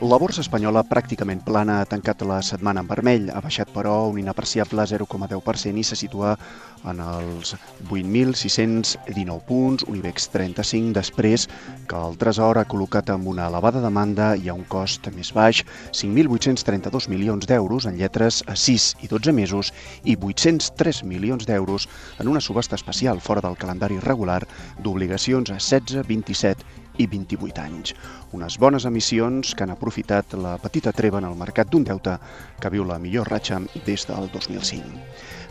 La borsa espanyola pràcticament plana ha tancat la setmana en vermell, ha baixat però un inapreciable 0,10% i se situa en els 8.619 punts, un IBEX 35, després que el Tresor ha col·locat amb una elevada demanda i a un cost més baix 5.832 milions d'euros en lletres a 6 i 12 mesos i 803 milions d'euros en una subhasta especial fora del calendari regular d'obligacions a 16, 27 i 28 anys. Unes bones emissions que han aprofitat la petita treva en el mercat d'un deute que viu la millor ratxa des del 2005.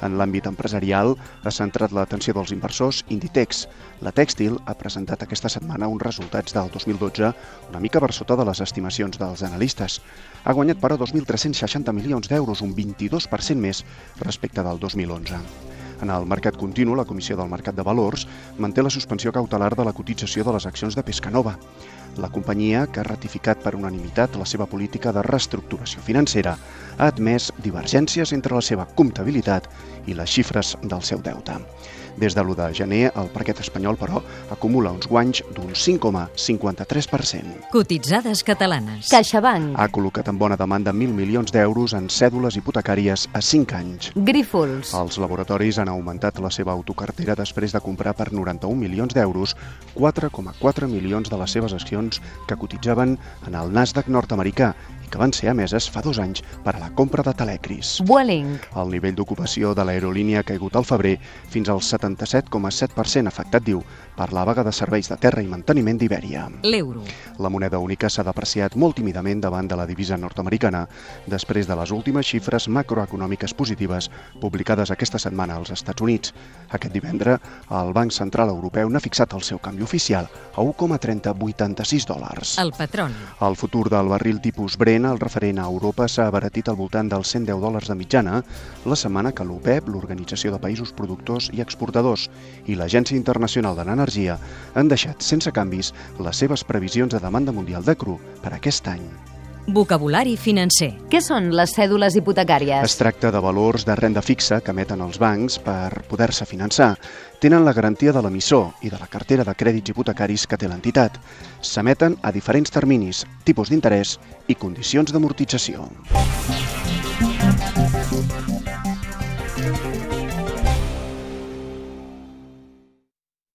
En l'àmbit empresarial ha centrat l'atenció dels inversors Inditex. La tèxtil ha presentat aquesta setmana uns resultats del 2012 una mica per sota de les estimacions dels analistes. Ha guanyat però 2.360 milions d'euros, un 22% més respecte del 2011. En el mercat continu, la Comissió del Mercat de Valors manté la suspensió cautelar de la cotització de les accions de Pescanova. La companyia, que ha ratificat per unanimitat la seva política de reestructuració financera, ha admès divergències entre la seva comptabilitat i les xifres del seu deute. Des de l'1 de gener, el parquet espanyol, però, acumula uns guanys d'un 5,53%. Cotitzades catalanes. CaixaBank. Ha col·locat en bona demanda 1.000 milions d'euros en cèdules hipotecàries a 5 anys. Grífols. Els laboratoris han augmentat la seva autocartera després de comprar per 91 milions d'euros 4,4 milions de les seves accions que cotitzaven en el Nasdaq nord-americà que van ser emeses fa dos anys per a la compra de Telecris. Vueling. El nivell d'ocupació de l'aerolínia ha caigut al febrer fins al 77,7% afectat, diu, per la vaga de serveis de terra i manteniment d'Ibèria. L'euro. La moneda única s'ha depreciat molt tímidament davant de la divisa nord-americana després de les últimes xifres macroeconòmiques positives publicades aquesta setmana als Estats Units. Aquest divendres, el Banc Central Europeu n'ha fixat el seu canvi oficial a 1,3086 dòlars. El petroli. El futur del barril tipus Brent, el referent a Europa, s'ha abaratit al voltant dels 110 dòlars de mitjana la setmana que l'OPEP, l'Organització de Països Productors i Exportadors, i l'Agència Internacional de l'Energia han deixat sense canvis les seves previsions de demanda mundial de cru per aquest any. Vocabulari financer. Què són les cèdules hipotecàries? Es tracta de valors de renda fixa que emeten els bancs per poder-se finançar. Tenen la garantia de l'emissor i de la cartera de crèdits hipotecaris que té l'entitat. S'emeten a diferents terminis, tipus d'interès i condicions d'amortització.